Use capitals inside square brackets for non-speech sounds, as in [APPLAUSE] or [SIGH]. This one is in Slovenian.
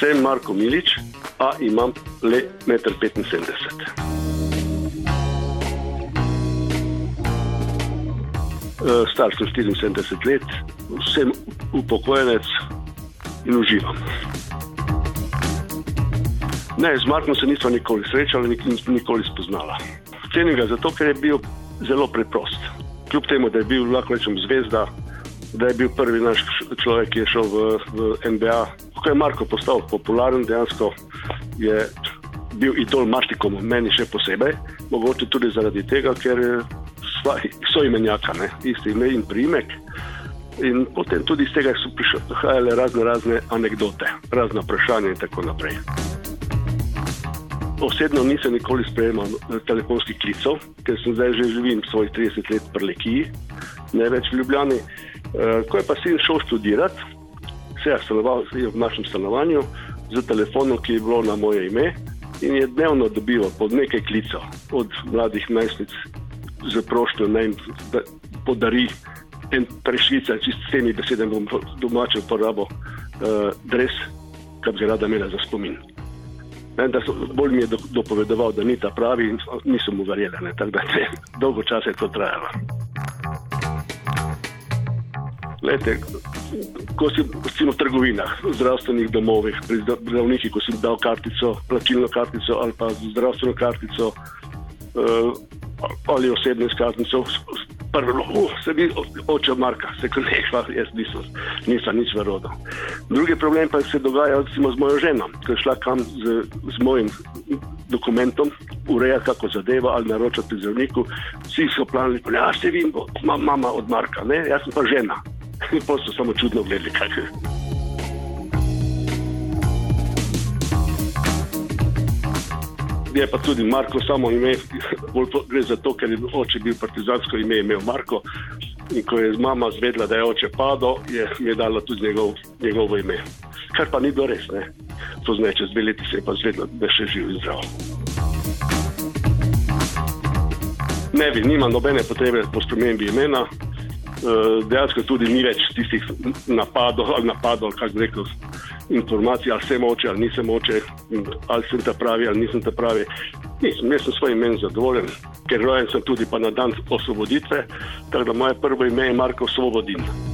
Sem Marko Milič, a imam le 1,75 m. Star sem 74 let, sem upokojenec in uživam. Ne, z Markom se nismo nikoli srečali, nikoli spoznala. Cenim ga zato, ker je bil zelo preprost. Kljub temu, da je bil, lahko rečem, zvezda, da je bil prvi naš človek, ki je šel v, v NBA. Ko je Marko postal popularen, dejansko je bil idol maštikomu, meni še posebej, mogoče tudi zaradi tega, ker so imenjaka, ne? isti ime in primek. In potem tudi iz tega so prihajale razne, razne anekdote, razne vprašanja in tako naprej. Osebno nisem nikoli sprejemal eh, telefonskih klicev, ker sem zdaj že živim svoj 30 let pri Lekiji, ne več v Ljubljani. E, ko je pa sin šel študirati, se je stanoval v našem stanovanju z telefonom, ki je bilo na moje ime in je dnevno dobival pod nekaj klicev od mladih najstnic z prošnjo, da podari en prešvica, čist s temi besedami bom domače uporabo, uh, dres, kar bi rada imela za spomin. So, bolj mi je dopovedoval, da ni ta pravi in nisem mu verjela, tako da je [LAUGHS] dolgo časa je to trajalo. Lete, ko si recimo, v trgovinah, v zdravstvenih domovih, pri zdravnikih, ko si dal kartico, plačilno kartico ali pa zdravstveno kartico uh, ali osebno izkaznico, prvo, uh, se mi oče Marka, se ne, jaz nisem, nisem nič verodil. Drugi problem pa se dogaja recimo, z mojo ženo, ki je šla kam z, z mojim dokumentom, ureja kako zadeva ali naroča pri zdravniku. Vsi so planili, ja, se vim, mama od Marka, ne, jaz sem pa žena. Pa so samo čudno gledali, kaj je. je pa tudi Marko samo ime, bolj gre za to, ker je oče bil partizansko ime, imel Marko. In ko je mama zvedla, da je oče padel, je mi dala tudi njegov, njegovo ime. Kar pa ni bilo res, ne. To znači, čez dve leti se je pa zvedla, da je še živ in zdrav. Ne bi, nima nobene potrebe po spremembi imena. Eh, dejansko tudi ni več tistih napadov ali napadov, kako rekel informacije, ali sem oče, ali nisem oče, ali sem ta pravi, ali nisem ta pravi. Nisem, jaz sem svojim imenom zadovoljen, ker rojen sem tudi pa na dan osvoboditve, tako da moje prvo ime je Marko Svobodin.